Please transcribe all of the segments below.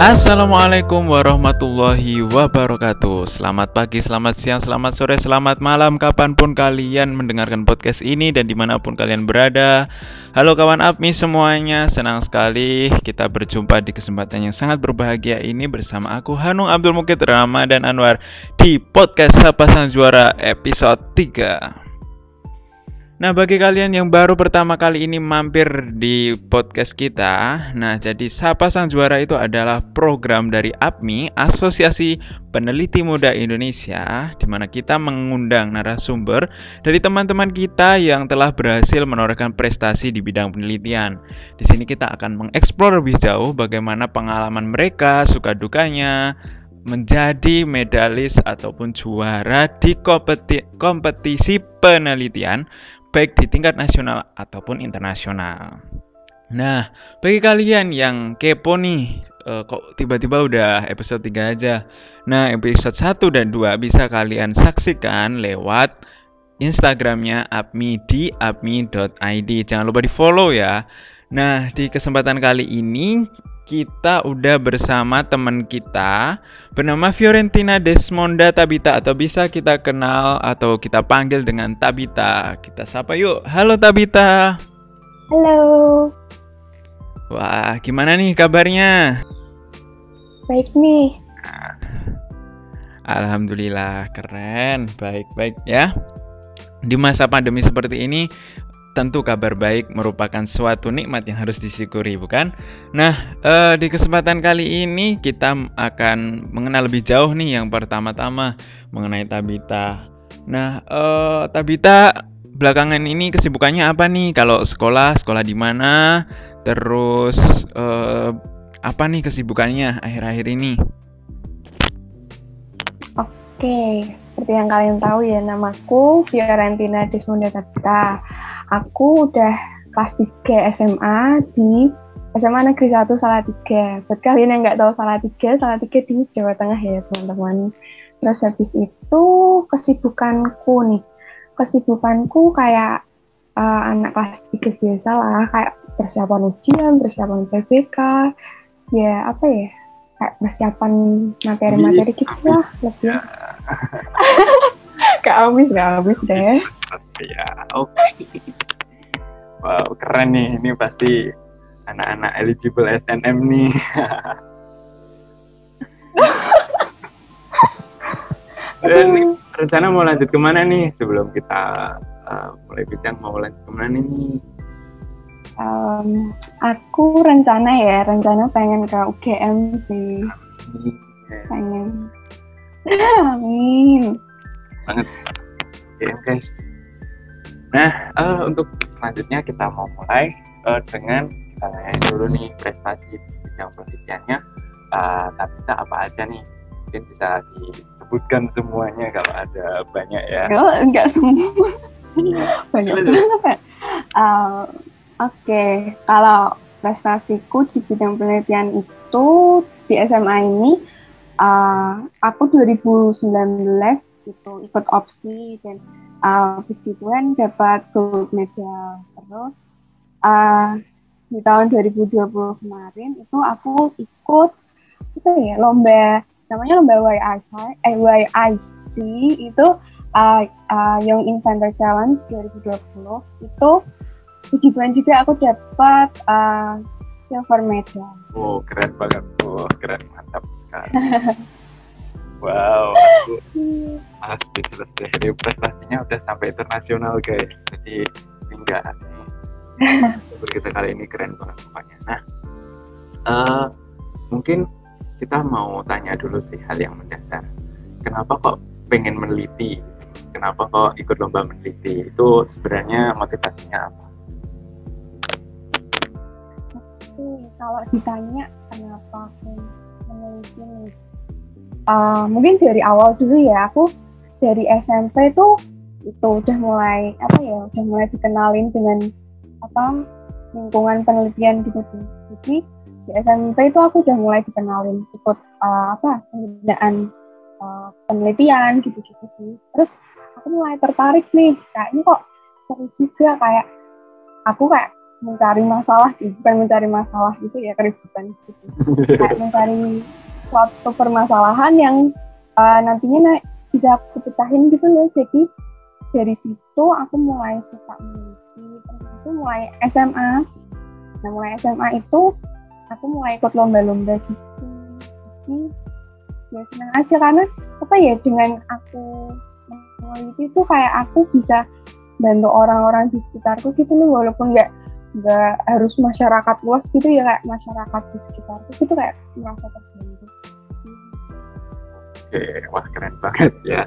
Assalamualaikum warahmatullahi wabarakatuh. Selamat pagi, selamat siang, selamat sore, selamat malam Kapan pun kalian mendengarkan podcast ini dan di mana pun kalian berada. Halo kawan APMI semuanya, senang sekali kita berjumpa di kesempatan yang sangat berbahagia ini Bersama aku Hanung Abdul Mukid Ramadan Anwar Di podcast Sapa Sang Juara episode 3 Nah, bagi kalian yang baru pertama kali ini mampir di podcast kita, nah jadi Sapa Sang Juara itu adalah program dari APMI, Asosiasi Peneliti Muda Indonesia, di mana kita mengundang narasumber dari teman-teman kita yang telah berhasil menorehkan prestasi di bidang penelitian. Di sini kita akan mengeksplor lebih jauh bagaimana pengalaman mereka, suka dukanya, menjadi medalis ataupun juara di kompeti kompetisi penelitian baik di tingkat nasional ataupun internasional. Nah, bagi kalian yang kepo nih, uh, kok tiba-tiba udah episode 3 aja. Nah, episode 1 dan 2 bisa kalian saksikan lewat Instagramnya apmi di apmi.id. Jangan lupa di follow ya. Nah, di kesempatan kali ini kita udah bersama teman kita bernama Fiorentina Desmonda Tabita atau bisa kita kenal atau kita panggil dengan Tabita. Kita sapa yuk. Halo Tabita. Halo. Wah, gimana nih kabarnya? Baik nih. Alhamdulillah, keren. Baik-baik ya. Di masa pandemi seperti ini, tentu kabar baik merupakan suatu nikmat yang harus disyukuri, bukan? Nah, eh, di kesempatan kali ini kita akan mengenal lebih jauh nih yang pertama-tama mengenai Tabita. Nah, eh, Tabita belakangan ini kesibukannya apa nih? Kalau sekolah, sekolah di mana? Terus eh, apa nih kesibukannya akhir-akhir ini? Oke, seperti yang kalian tahu ya, namaku Fiorentina Desmonda Tabita aku udah kelas 3 SMA di SMA Negeri 1 Salatiga. Buat kalian yang nggak tahu Salatiga, Salatiga di Jawa Tengah ya teman-teman. Terus habis itu kesibukanku nih, kesibukanku kayak uh, anak kelas 3 biasa lah, kayak persiapan ujian, persiapan PBK, ya apa ya, kayak persiapan materi-materi gitu lah lebih. Ya. Gak habis, gak habis deh. Ya, oke. Okay. Wow, keren nih. Ini pasti anak-anak eligible SNM nih. Dan rencana mau lanjut ke mana nih sebelum kita uh, mulai bincang mau lanjut ke mana nih? Um, aku rencana ya, rencana pengen ke UGM sih. Pengen. Amin. Banget. Oke okay, guys. Nah, uh, untuk selanjutnya kita mau mulai uh, dengan kita tanya dulu nih prestasi bidang penelitiannya. Uh, tapi kita apa aja nih? Mungkin bisa disebutkan semuanya kalau ada banyak ya. Oh, enggak semua. Iya. banyak banget. Uh, Oke, okay. kalau prestasiku di bidang penelitian itu di SMA ini uh, aku 2019 itu ikut opsi dan uh, Tuhan dapat gold medal terus. Uh, di tahun 2020 kemarin itu aku ikut apa ya lomba namanya lomba YIC eh YIC itu uh, uh, Young Inventor Challenge 2020 itu puji Tuhan juga aku dapat uh, silver medal. Oh keren banget, oh keren mantap wow, aku deh. Ini prestasinya udah sampai internasional guys. Jadi enggak Seperti kita kali ini keren banget pokoknya. Nah, uh, mungkin kita mau tanya dulu sih hal yang mendasar. Kenapa kok pengen meneliti? Kenapa kok ikut lomba meneliti? Itu sebenarnya motivasinya apa? kalau ditanya kenapa aku meneliti uh, mungkin dari awal dulu ya aku dari SMP tuh itu udah mulai apa ya udah mulai dikenalin dengan apa lingkungan penelitian gitu. Tuh jadi di SMP itu aku udah mulai dikenalin ikut uh, apa pembinaan uh, penelitian gitu-gitu sih. Terus aku mulai tertarik nih kayaknya kok seru juga kayak aku kayak mencari masalah bukan mencari masalah itu ya keributan gitu. Kayak mencari suatu permasalahan yang uh, nantinya na bisa aku pecahin gitu loh. Jadi dari situ aku mulai suka meneliti terus itu mulai SMA nah mulai SMA itu aku mulai ikut lomba-lomba gitu. Jadi ya senang aja karena apa ya dengan aku meneliti itu kayak aku bisa bantu orang-orang di sekitarku gitu loh. Walaupun nggak nggak harus masyarakat luas gitu ya kayak masyarakat di sekitarku itu kayak merasa terbantu. Oke, wah keren banget ya.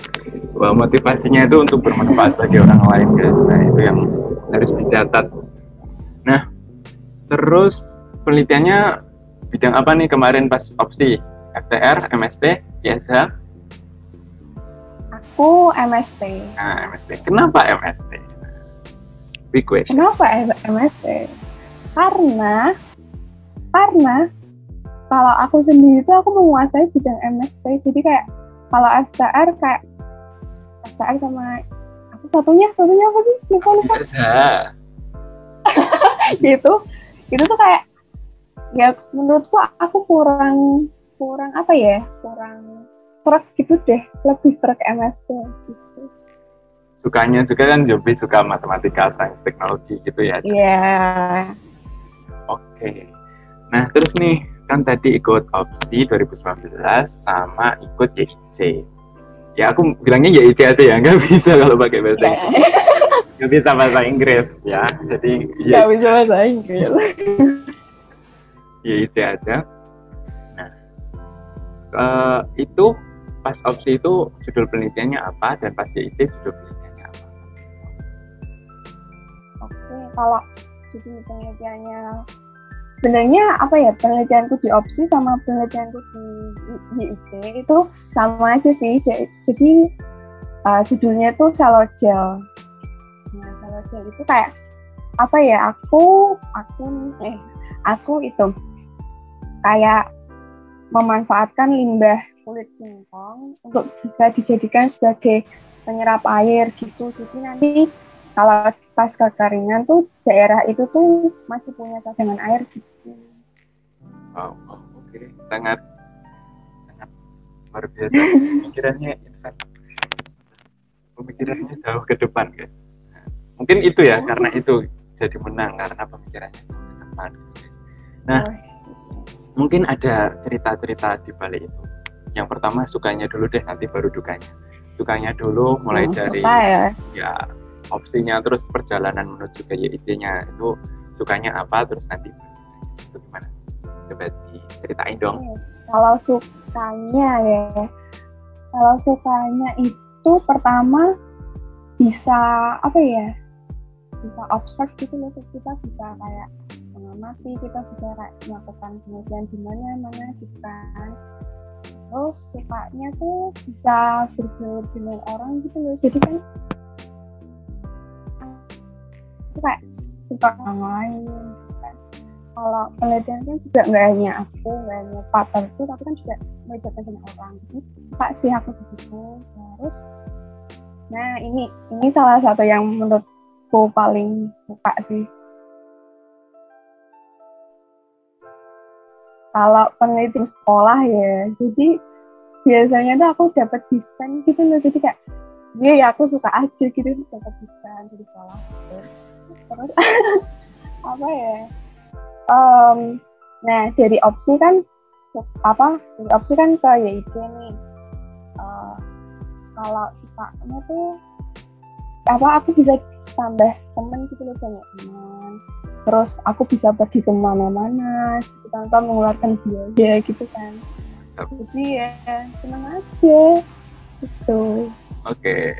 Wah motivasinya itu untuk bermanfaat bagi orang lain guys. Nah itu yang harus dicatat. Nah terus penelitiannya bidang apa nih kemarin pas opsi FTR, MST, biasa? Aku MST. Nah MST. Kenapa MST? Big question. Kenapa MST? Karena karena kalau aku sendiri itu aku menguasai bidang MST jadi kayak kalau FTR kayak FTR sama aku satunya satunya apa sih lupa lupa gitu itu tuh kayak ya menurutku aku kurang kurang apa ya kurang serak gitu deh lebih serak MST gitu sukanya juga kan lebih suka matematika, sains, teknologi gitu ya. Iya. Yeah. Oke. Okay. Nah, terus nih, kan tadi ikut opsi 2019 sama ikut YIC. Ya, aku bilangnya YIC aja ya, nggak bisa kalau pakai bahasa yeah. Inggris. Nggak bisa bahasa Inggris, ya. Jadi, nggak bisa bahasa Inggris. YIC aja. Nah, uh, itu pas opsi itu judul penelitiannya apa dan pas YIC judul penelitiannya kalau jadi penelitiannya sebenarnya apa ya penelitianku di opsi sama penelitianku di IIC itu sama aja sih. Jadi uh, judulnya tuh shallow gel. Nah shallow gel itu kayak apa ya aku aku eh aku itu kayak memanfaatkan limbah kulit singkong untuk bisa dijadikan sebagai penyerap air gitu. Jadi nanti kalau pas kekeringan tuh daerah itu tuh masih punya cadangan air gitu. Oh, oh oke, okay. sangat sangat luar biasa pemikirannya pemikirannya jauh ke depan kan. Mungkin itu ya, oh. karena itu jadi menang karena pemikirannya jauh ke depan. Nah, oh. mungkin ada cerita-cerita di balik itu. Yang pertama sukanya dulu deh, nanti baru dukanya. Sukanya dulu mulai oh, dari ya, ya opsinya terus perjalanan menuju ke YIC-nya itu sukanya apa terus nanti itu gimana coba diceritain dong kalau sukanya ya kalau sukanya itu pertama bisa apa ya bisa observe gitu loh kita bisa kayak mengamati kita bisa melakukan penelitian di mana mana gitu kan terus sukanya tuh bisa bergaul dengan orang gitu loh jadi kan kayak suka kan. Kalau penelitian kan juga nggak hanya aku nggak hanya itu tapi kan juga melibatkan sama orang. Jadi suka sih aku di situ. Terus nah ini ini salah satu yang menurutku paling suka sih. Kalau penelitian sekolah ya jadi biasanya tuh aku dapat dispen gitu loh. Jadi kayak iya ya aku suka aja gitu dapat dispen di sekolah gitu. Terus apa ya um, nah dari opsi kan apa dari opsi kan ke YIC nih. Uh, kalau sukanya tuh apa aku bisa tambah temen gitu loh banyak teman terus aku bisa pergi ke mana-mana gitu, tanpa mengeluarkan biaya gitu kan. Jadi ya senang aja gitu. Oke. Okay.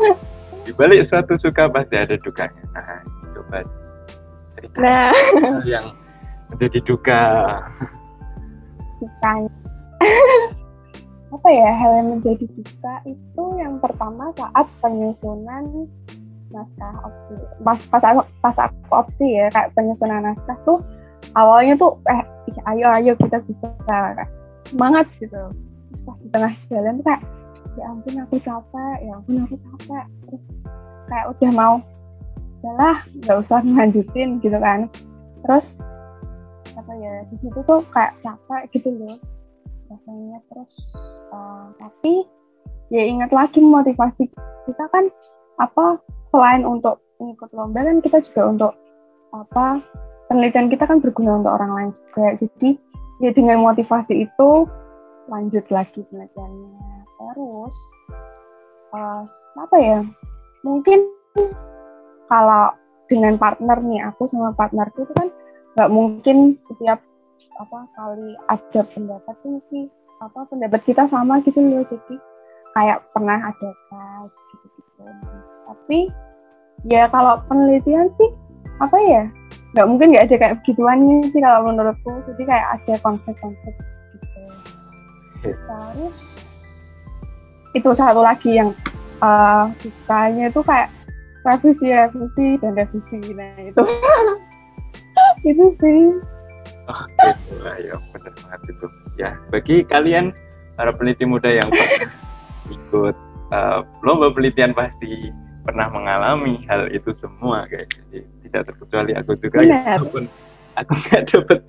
di balik suatu suka pasti ada dukanya. Nah coba cerita. Nah. yang menjadi duka dukanya apa ya hal yang menjadi duka itu yang pertama saat penyusunan naskah opsi. Pas pas aku pas aku opsi ya kayak penyusunan naskah tuh awalnya tuh eh ayo ayo kita bisa kayak semangat gitu. Terus pas di tengah jalan tuh kayak ya ampun aku capek ya ampun aku capek. Terus kayak udah mau udahlah nggak usah lanjutin gitu kan. Terus apa ya di situ tuh kayak capek gitu loh. Rasanya terus uh, tapi ya ingat lagi motivasi kita kan apa selain untuk ikut lomba kan kita juga untuk apa penelitian kita kan berguna untuk orang lain juga. Jadi ya dengan motivasi itu lanjut lagi penelitiannya. Terus uh, apa ya mungkin kalau dengan partner nih aku sama partnerku itu kan nggak mungkin setiap apa kali ada pendapat tuh sih apa pendapat kita sama gitu loh. Jadi kayak pernah ada tes gitu gitu tapi ya kalau penelitian sih apa ya nggak mungkin nggak ada kayak begituannya sih kalau menurutku. Jadi kayak ada konflik-konflik gitu. Terus itu satu lagi yang uh, sukanya itu kayak revisi revisi dan revisi. Nah itu itu sih. Oke itu ya benar banget itu. Ya bagi kalian para peneliti muda yang pernah ikut uh, lomba penelitian pasti pernah mengalami hal itu semua guys jadi tidak terkecuali aku juga. Ya walaupun aku nggak dapat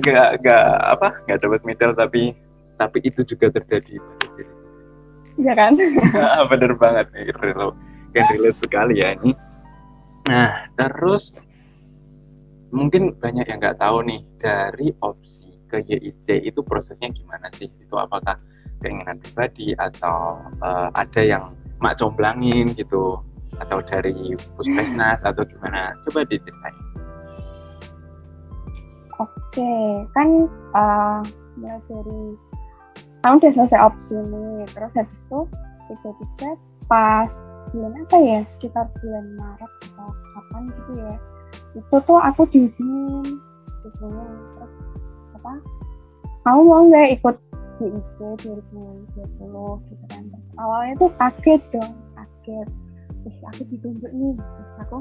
nggak nggak apa nggak dapat medal tapi tapi itu juga terjadi pada diri. Iya kan? Ah, bener banget nih, relate, kan relate sekali ya ini. Nah, terus mungkin banyak yang nggak tahu nih dari opsi ke YIC itu prosesnya gimana sih? Itu apakah keinginan pribadi atau uh, ada yang mak comblangin gitu atau dari puskesmas atau gimana? Coba diceritain. Oke, kan uh, dari kamu udah selesai opsi nih terus habis itu tiba-tiba pas bulan apa ya sekitar bulan Maret atau kapan gitu ya itu tuh aku dihubungin dihubungin terus apa? Kamu mau nggak ikut DIC 2020 gitu kan. Terus awalnya tuh kaget dong kaget. Terus aku ditunjuk nih terus aku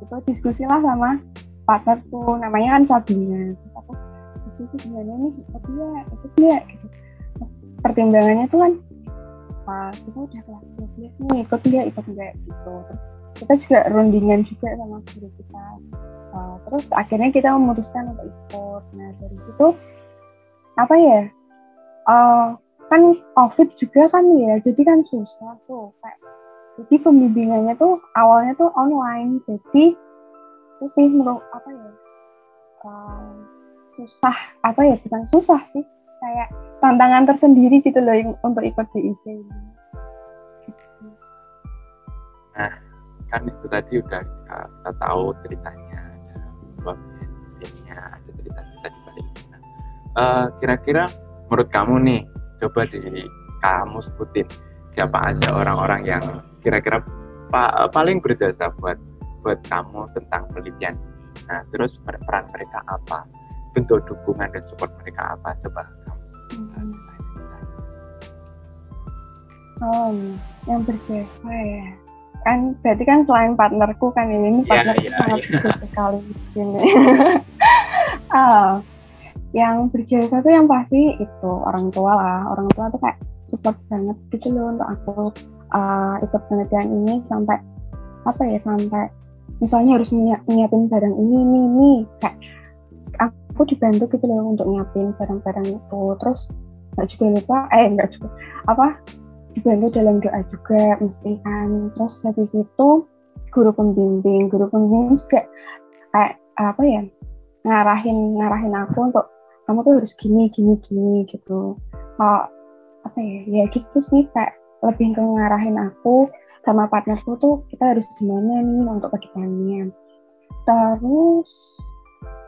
itu diskusi lah sama partnerku. Namanya kan Sabina. Terus aku diskusi gimana nih ikut dia ikut dia gitu. Terus pertimbangannya tuh kan uh, kita udah kelas 12 nih ikut nggak ikut nggak? Gitu. Terus kita juga rundingan juga sama guru kita. Uh, terus akhirnya kita memutuskan untuk ikut. Nah dari situ apa ya? Uh, kan covid juga kan ya jadi kan susah tuh kayak jadi pembimbingannya tuh awalnya tuh online jadi itu sih menurut apa ya? Uh, susah apa ya? Bukan susah sih kayak tantangan tersendiri gitu loh untuk ikut DIC ini. Nah, kan itu tadi udah kita, kita tahu ceritanya, ada sininya, ada cerita-cerita di balik Nah, uh, kira-kira menurut kamu nih, coba di kamu sebutin siapa aja orang-orang yang kira-kira pa paling berjasa buat buat kamu tentang penelitian. Nah, terus peran mereka apa? Bentuk dukungan dan support mereka apa? Coba Oh, yang berjasa ya. Kan berarti kan selain partnerku kan ini, ini iya, partnerku yeah, sangat yeah. berjasa sekali di sini. oh, yang berjasa tuh yang pasti itu orang tua lah. Orang tua tuh kayak support banget gitu loh untuk aku uh, ikut penelitian ini sampai apa ya sampai misalnya harus nyiapin barang ini ini ini kayak aku dibantu gitu loh untuk nyiapin barang-barang itu terus nggak juga lupa eh nggak juga apa dibantu dalam doa juga mesti kan terus habis itu guru pembimbing guru pembimbing juga kayak apa ya ngarahin ngarahin aku untuk kamu tuh harus gini gini gini gitu. Oh, apa ya ya gitu sih kayak lebih ke ngarahin aku sama partnerku tuh kita harus gimana nih untuk ke depannya? Terus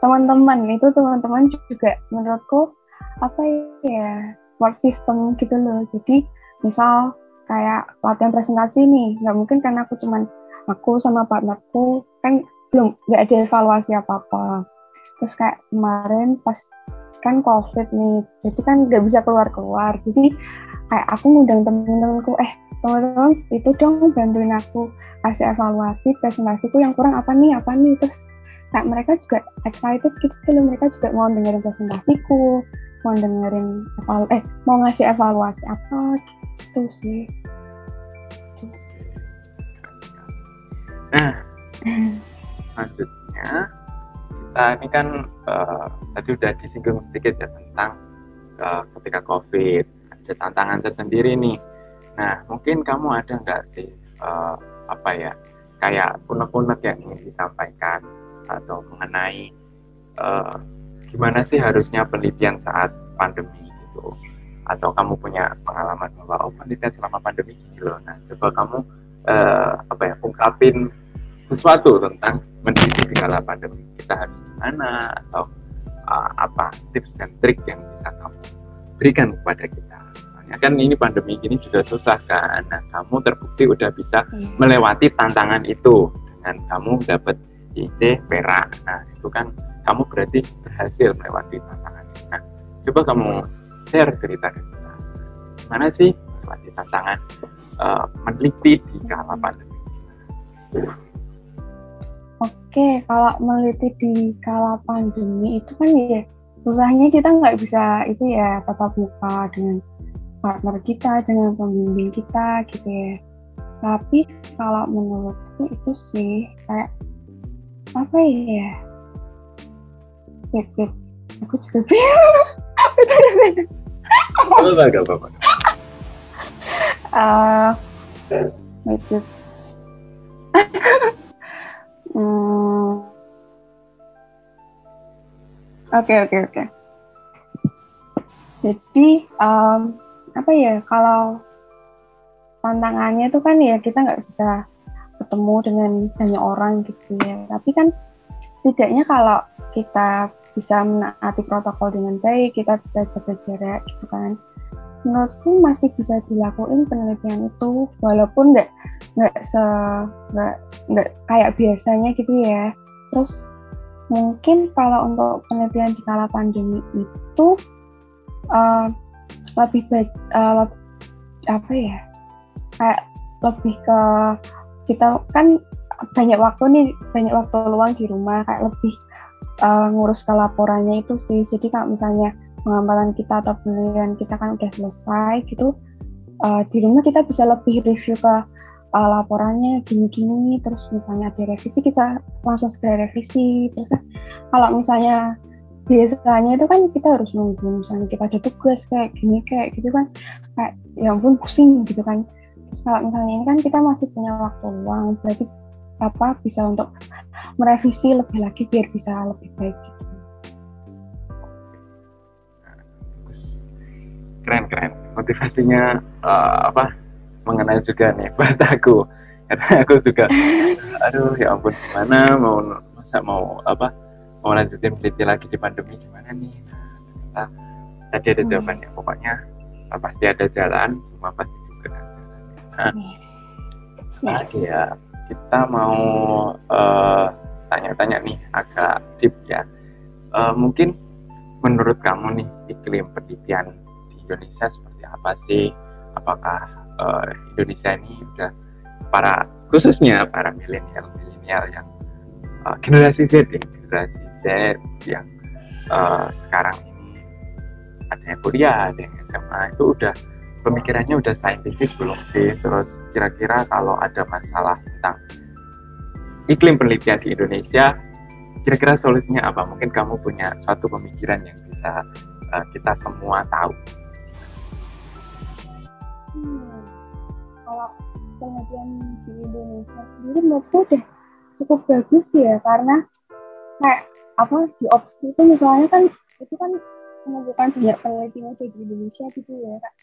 teman-teman itu teman-teman juga menurutku apa ya support system gitu loh. Jadi misal kayak latihan presentasi nih nggak mungkin karena aku cuman aku sama partnerku kan belum nggak ada evaluasi apa apa terus kayak kemarin pas kan covid nih jadi kan nggak bisa keluar keluar jadi kayak aku ngundang temen-temenku eh teman-teman itu dong bantuin aku kasih evaluasi presentasiku yang kurang apa nih apa nih. Terus kayak mereka juga excited gitu loh mereka juga mau dengerin presentasiku mau dengerin eh mau ngasih evaluasi apa gitu sih nah selanjutnya kita ini kan uh, tadi udah disinggung sedikit ya tentang uh, ketika COVID ada tantangan tersendiri nih. Nah mungkin kamu ada nggak sih uh, apa ya kayak unek-unek yang ingin disampaikan atau mengenai uh, gimana sih harusnya penelitian saat pandemi gitu atau kamu punya pengalaman bahwa oh penelitian selama pandemi gini loh nah coba kamu uh, apa ya ungkapin sesuatu tentang meneliti di kala pandemi kita harus gimana atau uh, apa tips dan trik yang bisa kamu berikan kepada kita. Soalnya kan ini pandemi ini juga susah kan nah kamu terbukti udah bisa iya. melewati tantangan itu dengan kamu dapat IC perak. Nah itu kan kamu berarti berhasil melewati tantangan nah coba kamu share cerita kita gimana sih melewati tantangan uh, meneliti di kala pandemi Oke, kalau meneliti di kala pandemi itu kan ya susahnya kita nggak bisa itu ya tatap muka dengan partner kita, dengan pembimbing kita gitu ya. Tapi kalau menurutku itu sih kayak apa ya? Wait, wait. Aku juga bingung. Apa gak apa-apa. Uh. Oke oke oke. Jadi um, apa ya kalau tantangannya itu kan ya kita nggak bisa ketemu dengan banyak orang gitu ya. Tapi kan tidaknya kalau kita bisa menaati protokol dengan baik, kita bisa jaga jarak gitu kan. Menurutku masih bisa dilakuin penelitian itu walaupun nggak nggak se nggak nggak kayak biasanya gitu ya. Terus mungkin kalau untuk penelitian di kala pandemi itu uh, lebih baik uh, apa ya kayak lebih ke kita kan banyak waktu nih banyak waktu luang di rumah kayak lebih uh, ngurus ke laporannya itu sih. Jadi kalau misalnya pengamatan kita atau penelitian kita kan udah selesai gitu uh, di rumah kita bisa lebih review ke uh, laporannya gini-gini terus misalnya ada revisi kita langsung segera revisi. Terus kan kalau misalnya biasanya itu kan kita harus nunggu misalnya kita ada tugas kayak gini kayak gitu kan kayak ya ampun pusing gitu kan. Terus kalau misalnya ini kan kita masih punya waktu luang berarti apa bisa untuk merevisi lebih lagi biar bisa lebih baik gitu. keren keren. Motivasinya uh, apa mengenai juga nih buat aku. Karena aku juga aduh ya ampun gimana mau masa mau apa mau lanjutin peneliti lagi di pandemi gimana nih? Nah, tadi ada hmm. jawabannya. Pokoknya uh, pasti ada jalan semua pasti juga ada nah, nah ya kita mau uh, tanya-tanya nih agak deep ya uh, mungkin menurut kamu nih iklim penelitian Indonesia seperti apa sih? Apakah uh, Indonesia ini sudah para khususnya para milenial milenial yang uh, generasi Z ya, generasi Z yang uh, sekarang ini ada yang kuliah, ada yang SMA itu udah pemikirannya udah saintifik belum sih? Terus kira-kira kalau ada masalah tentang iklim penelitian di Indonesia, kira-kira solusinya apa? Mungkin kamu punya suatu pemikiran yang bisa uh, kita semua tahu. Hmm. Kalau penelitian di Indonesia sendiri menurutku udah cukup bagus ya karena kayak apa di opsi itu misalnya kan itu kan menunjukkan banyak penelitian di Indonesia gitu ya kak.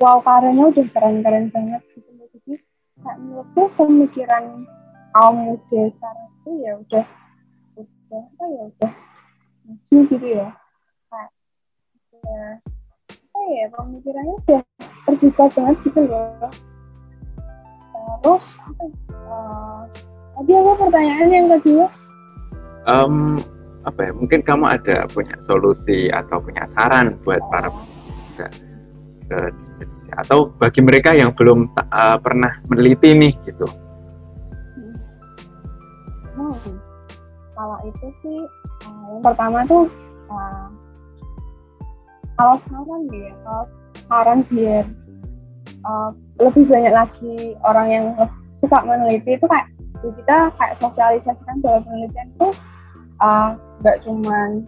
Wow karyanya udah keren-keren banget gitu jadi kayak menurutku pemikiran kaum muda sekarang itu ya udah udah apa ya udah maju gitu ya. Kayak ya apa ya pemikirannya udah terbuka banget gitu loh. Terus uh, tadi apa pertanyaan yang kedua? Um, apa ya mungkin kamu ada punya solusi atau punya saran buat para pemuda ke atau bagi mereka yang belum uh, pernah meneliti nih gitu. Hmm. kalau itu sih uh, yang pertama tuh uh, kalau saran dia kalau saran biar uh, lebih banyak lagi orang yang suka meneliti itu kayak kita kayak sosialisasikan bahwa penelitian itu uh, nggak uh, cuman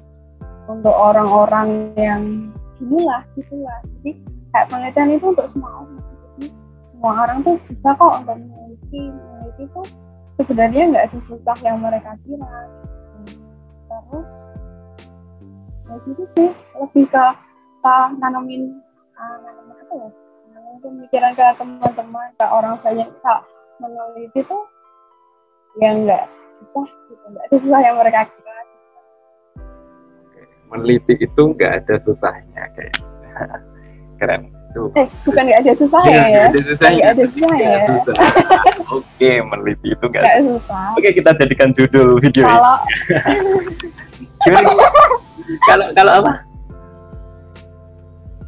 untuk orang-orang yang ginilah gitulah jadi kayak penelitian itu untuk semua orang. Semua orang tuh bisa kok untuk meneliti meneliti tuh sebenarnya nggak sesusah yang mereka kira. Terus ya gitu sih. Lebih ke uh, nanamin uh, nanamin apa ya? Nanamin pemikiran ke teman-teman ke orang banyak. Kak meneliti tuh ya nggak susah gitu. Nggak susah yang mereka kira. Meneliti itu nggak ada susahnya kayak keren. Itu eh bukan nggak ada susah ya, ya? ada susahnya nggak ada susah ya? susah. oke meneliti itu nggak susah. oke kita jadikan judul video kalau kalau kalau apa?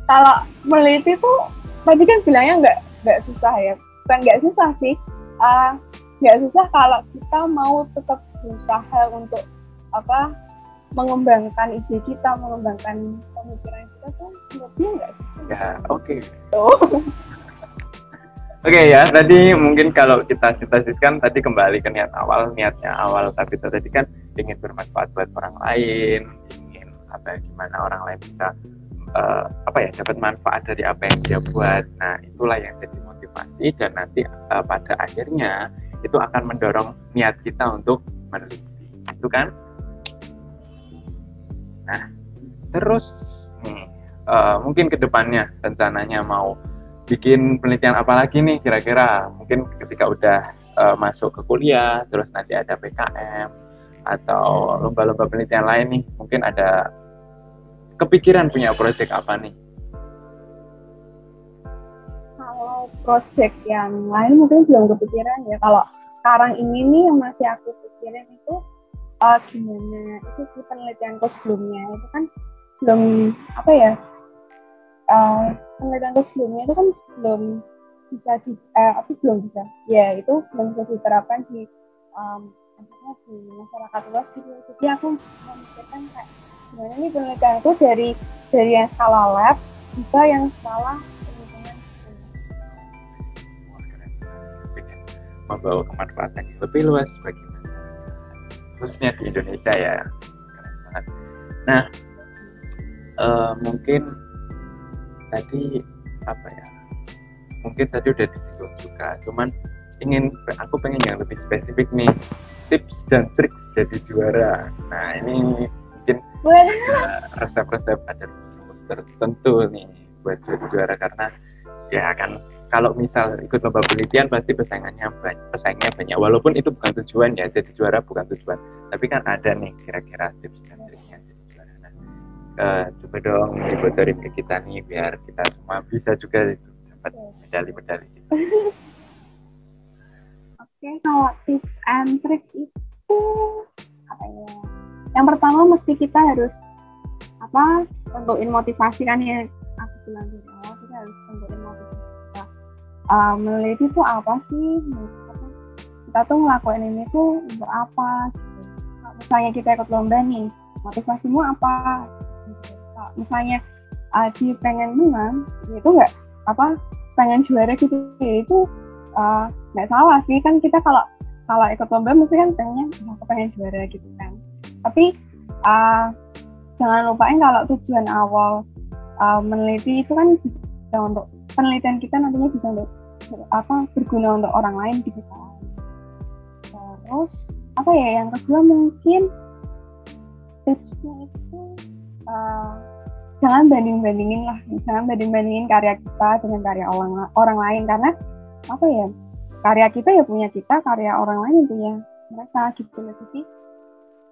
Kalau meneliti tuh tadi kan bilangnya nggak nggak susah ya. Bukan nggak susah sih. Uh, nggak susah kalau kita mau tetap berusaha untuk apa mengembangkan ide kita, mengembangkan pemikiran kita tuh menurutnya enggak sih? Ya, oke. Okay. Oh. Oke okay, ya, tadi mungkin kalau kita sintesiskan tadi kembali ke niat awal, niatnya awal tapi itu tadi kan ingin bermanfaat buat orang lain, ingin apa ya, gimana orang lain bisa uh, apa ya dapat manfaat dari apa yang dia buat. Nah itulah yang jadi motivasi dan nanti uh, pada akhirnya itu akan mendorong niat kita untuk meneliti, itu kan? Nah, terus nih uh, mungkin ke depannya rencananya mau bikin penelitian apa lagi nih kira-kira? Mungkin ketika udah uh, masuk ke kuliah terus nanti ada PKM atau lomba-lomba penelitian lain nih mungkin ada kepikiran punya proyek apa nih? Kalau proyek yang lain mungkin belum kepikiran ya. Kalau sekarang ini nih yang masih aku pikirin itu uh, gimana? Itu sih penelitianku sebelumnya. Itu kan belum apa ya? Uh, penelitianku sebelumnya itu kan belum bisa di uh, apa belum bisa. Ya itu belum bisa diterapkan di um, di masyarakat luas gitu. Jadi aku memikirkan kayak gimana nih penelitianku dari dari yang skala lab bisa yang skala membawa kemanfaatan yang lebih luas bagi khususnya di Indonesia ya. Keren banget nah uh, mungkin tadi apa ya? Mungkin tadi udah disinggung juga cuman ingin aku pengen yang lebih spesifik nih tips dan trik jadi juara. Nah ini mungkin resep-resep ada tertentu nih buat jadi juara karena ya akan kalau misal ikut lomba penelitian pasti pesaingnya banyak, pesaingnya banyak. Walaupun itu bukan tujuan ya, jadi juara bukan tujuan. Tapi kan ada nih kira-kira tips dan triknya jadi juara. Nah, uh, coba dong dibocorin ke kita nih biar kita semua bisa juga dapat medali-medali. Oke, kalau tips and trick itu apa ya? Yang pertama mesti kita harus apa tentuin motivasi kan ya aku bilang di awal kita harus tentuin motivasi uh, meneliti itu apa sih? Kita tuh ngelakuin ini tuh untuk apa? Misalnya kita ikut lomba nih motivasimu apa? Misalnya Adi pengen menang itu nggak apa pengen juara gitu ya itu uh, nggak salah sih. Kan kita kalau kalau ikut lomba mesti kan pengennya aku pengen juara gitu kan. Tapi uh, jangan lupain kalau tujuan awal uh, meneliti itu kan bisa untuk penelitian kita nantinya bisa untuk apa berguna untuk orang lain gitu kan terus apa ya yang kedua mungkin tipsnya itu uh, jangan banding bandingin lah. Jangan banding bandingin karya kita dengan karya orang orang lain. Karena apa ya karya kita ya punya kita karya orang lain punya mereka gitu loh. Jadi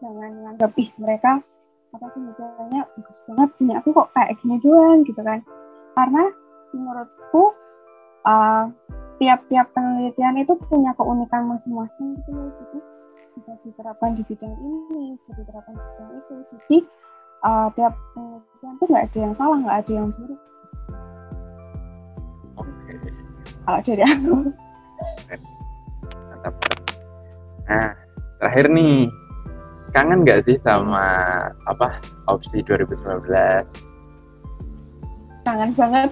jangan nganggap ih mereka apa sih misalnya bagus banget punya aku kok kayak gini doang gitu kan. Karena menurutku uh, tiap-tiap penelitian itu punya keunikan masing-masing gitu loh. Jadi bisa diterapkan di bidang ini bisa diterapkan di bidang itu. Jadi uh, tiap penelitian itu nggak ada yang salah nggak ada yang buruk. Oke. kalau dari aku. Mantap. Nah terakhir nih. Kangen nggak sih sama apa opsi 2019 kangen banget.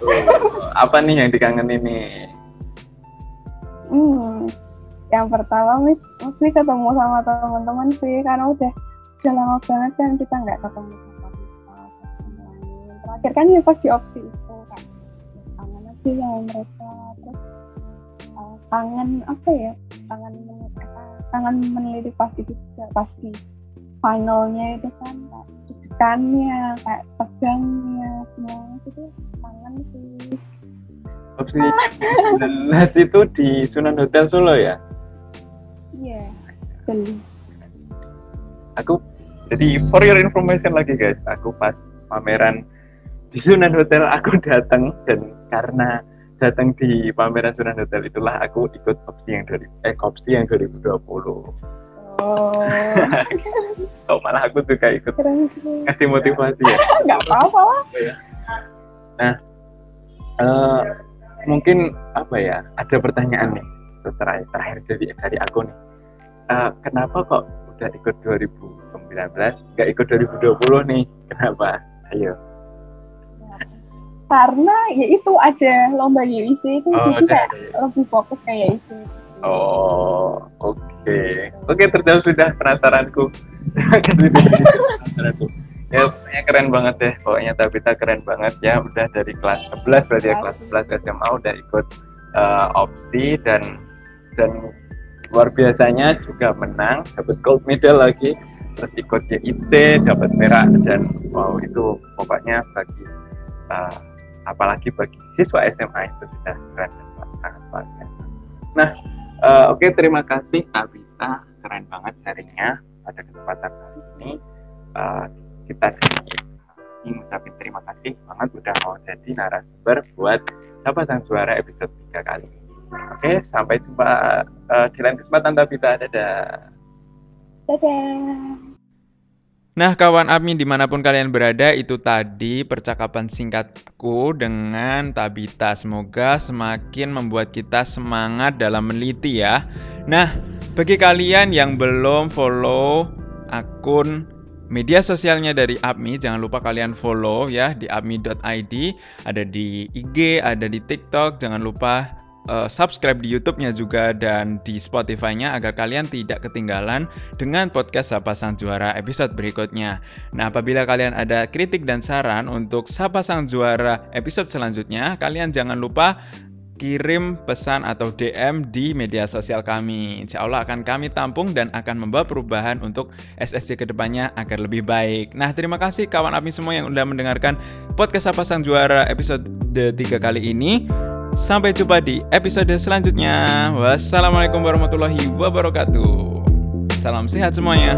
Apa nih yang dikangen ini hmm, yang pertama mis mesti ketemu sama teman-teman sih karena udah udah lama banget kan kita nggak ketemu sama terakhir kan ya pas di opsi itu kan. Kangen aja sama mereka terus uh, kangen apa ya kangen kangen meneliti pasti juga pasti finalnya itu kan tekannya kayak tegangnya semua itu kangen sih. Opsi jelas itu di Sunan Hotel Solo ya? Iya yeah, aku jadi for your information lagi guys. Aku pas pameran di Sunan Hotel aku datang dan karena datang di pameran Sunan Hotel itulah aku ikut opsi yang dari eh opsi yang 2020 Oh. oh malah aku juga ikut kasih motivasi ya. Gak apa-apa lah. Iya. Nah, uh, mungkin apa ya? Ada pertanyaan nih terakhir terakhir dari dari aku nih. Uh, kenapa kok udah ikut 2019 nggak ikut 2020 nih? Kenapa? Ayo karena ya itu ada lomba UIC itu oh, jadi kayak lebih fokus kayak UIC oh oke okay. oke okay, terjawab sudah penasaranku ya pokoknya keren banget deh pokoknya Tabita keren banget ya udah dari kelas 11 berarti ya kelas 11 SMA udah ikut uh, opsi dan dan luar biasanya juga menang dapat gold medal lagi terus ikut YIC dapat merah dan wow itu pokoknya bagi uh, apalagi bagi siswa SMA itu sudah keren dan sangat. Nah, uh, oke okay, terima kasih Kak keren banget sharingnya pada kesempatan kali ini. Uh, kita ingin mengucapkan terima kasih banget udah mau jadi narasumber buat Sapa Sang Suara episode 3 kali ini. Oke, okay, sampai jumpa uh, di lain kesempatan Tabita. Dadah. Dadah. Nah, kawan admin di mana pun kalian berada, itu tadi percakapan singkatku dengan Tabita. Semoga semakin membuat kita semangat dalam meneliti ya. Nah, bagi kalian yang belum follow akun media sosialnya dari APMI, jangan lupa kalian follow ya di apmi.id, ada di IG, ada di TikTok, jangan lupa uh, subscribe di YouTube-nya juga dan di Spotify-nya agar kalian tidak ketinggalan dengan podcast Sapa Sang Juara episode berikutnya. Nah, apabila kalian ada kritik dan saran untuk Sapa Sang Juara episode selanjutnya, kalian jangan lupa kirim pesan atau DM di media sosial kami. Insya Allah akan kami tampung dan akan membawa perubahan untuk SSC ke depannya agar lebih baik. Nah, terima kasih kawan API semua yang sudah mendengarkan podcast Sapa Sang Juara episode 3 kali ini. Sampai jumpa di episode selanjutnya. Wassalamualaikum warahmatullahi wabarakatuh. Salam sehat semuanya.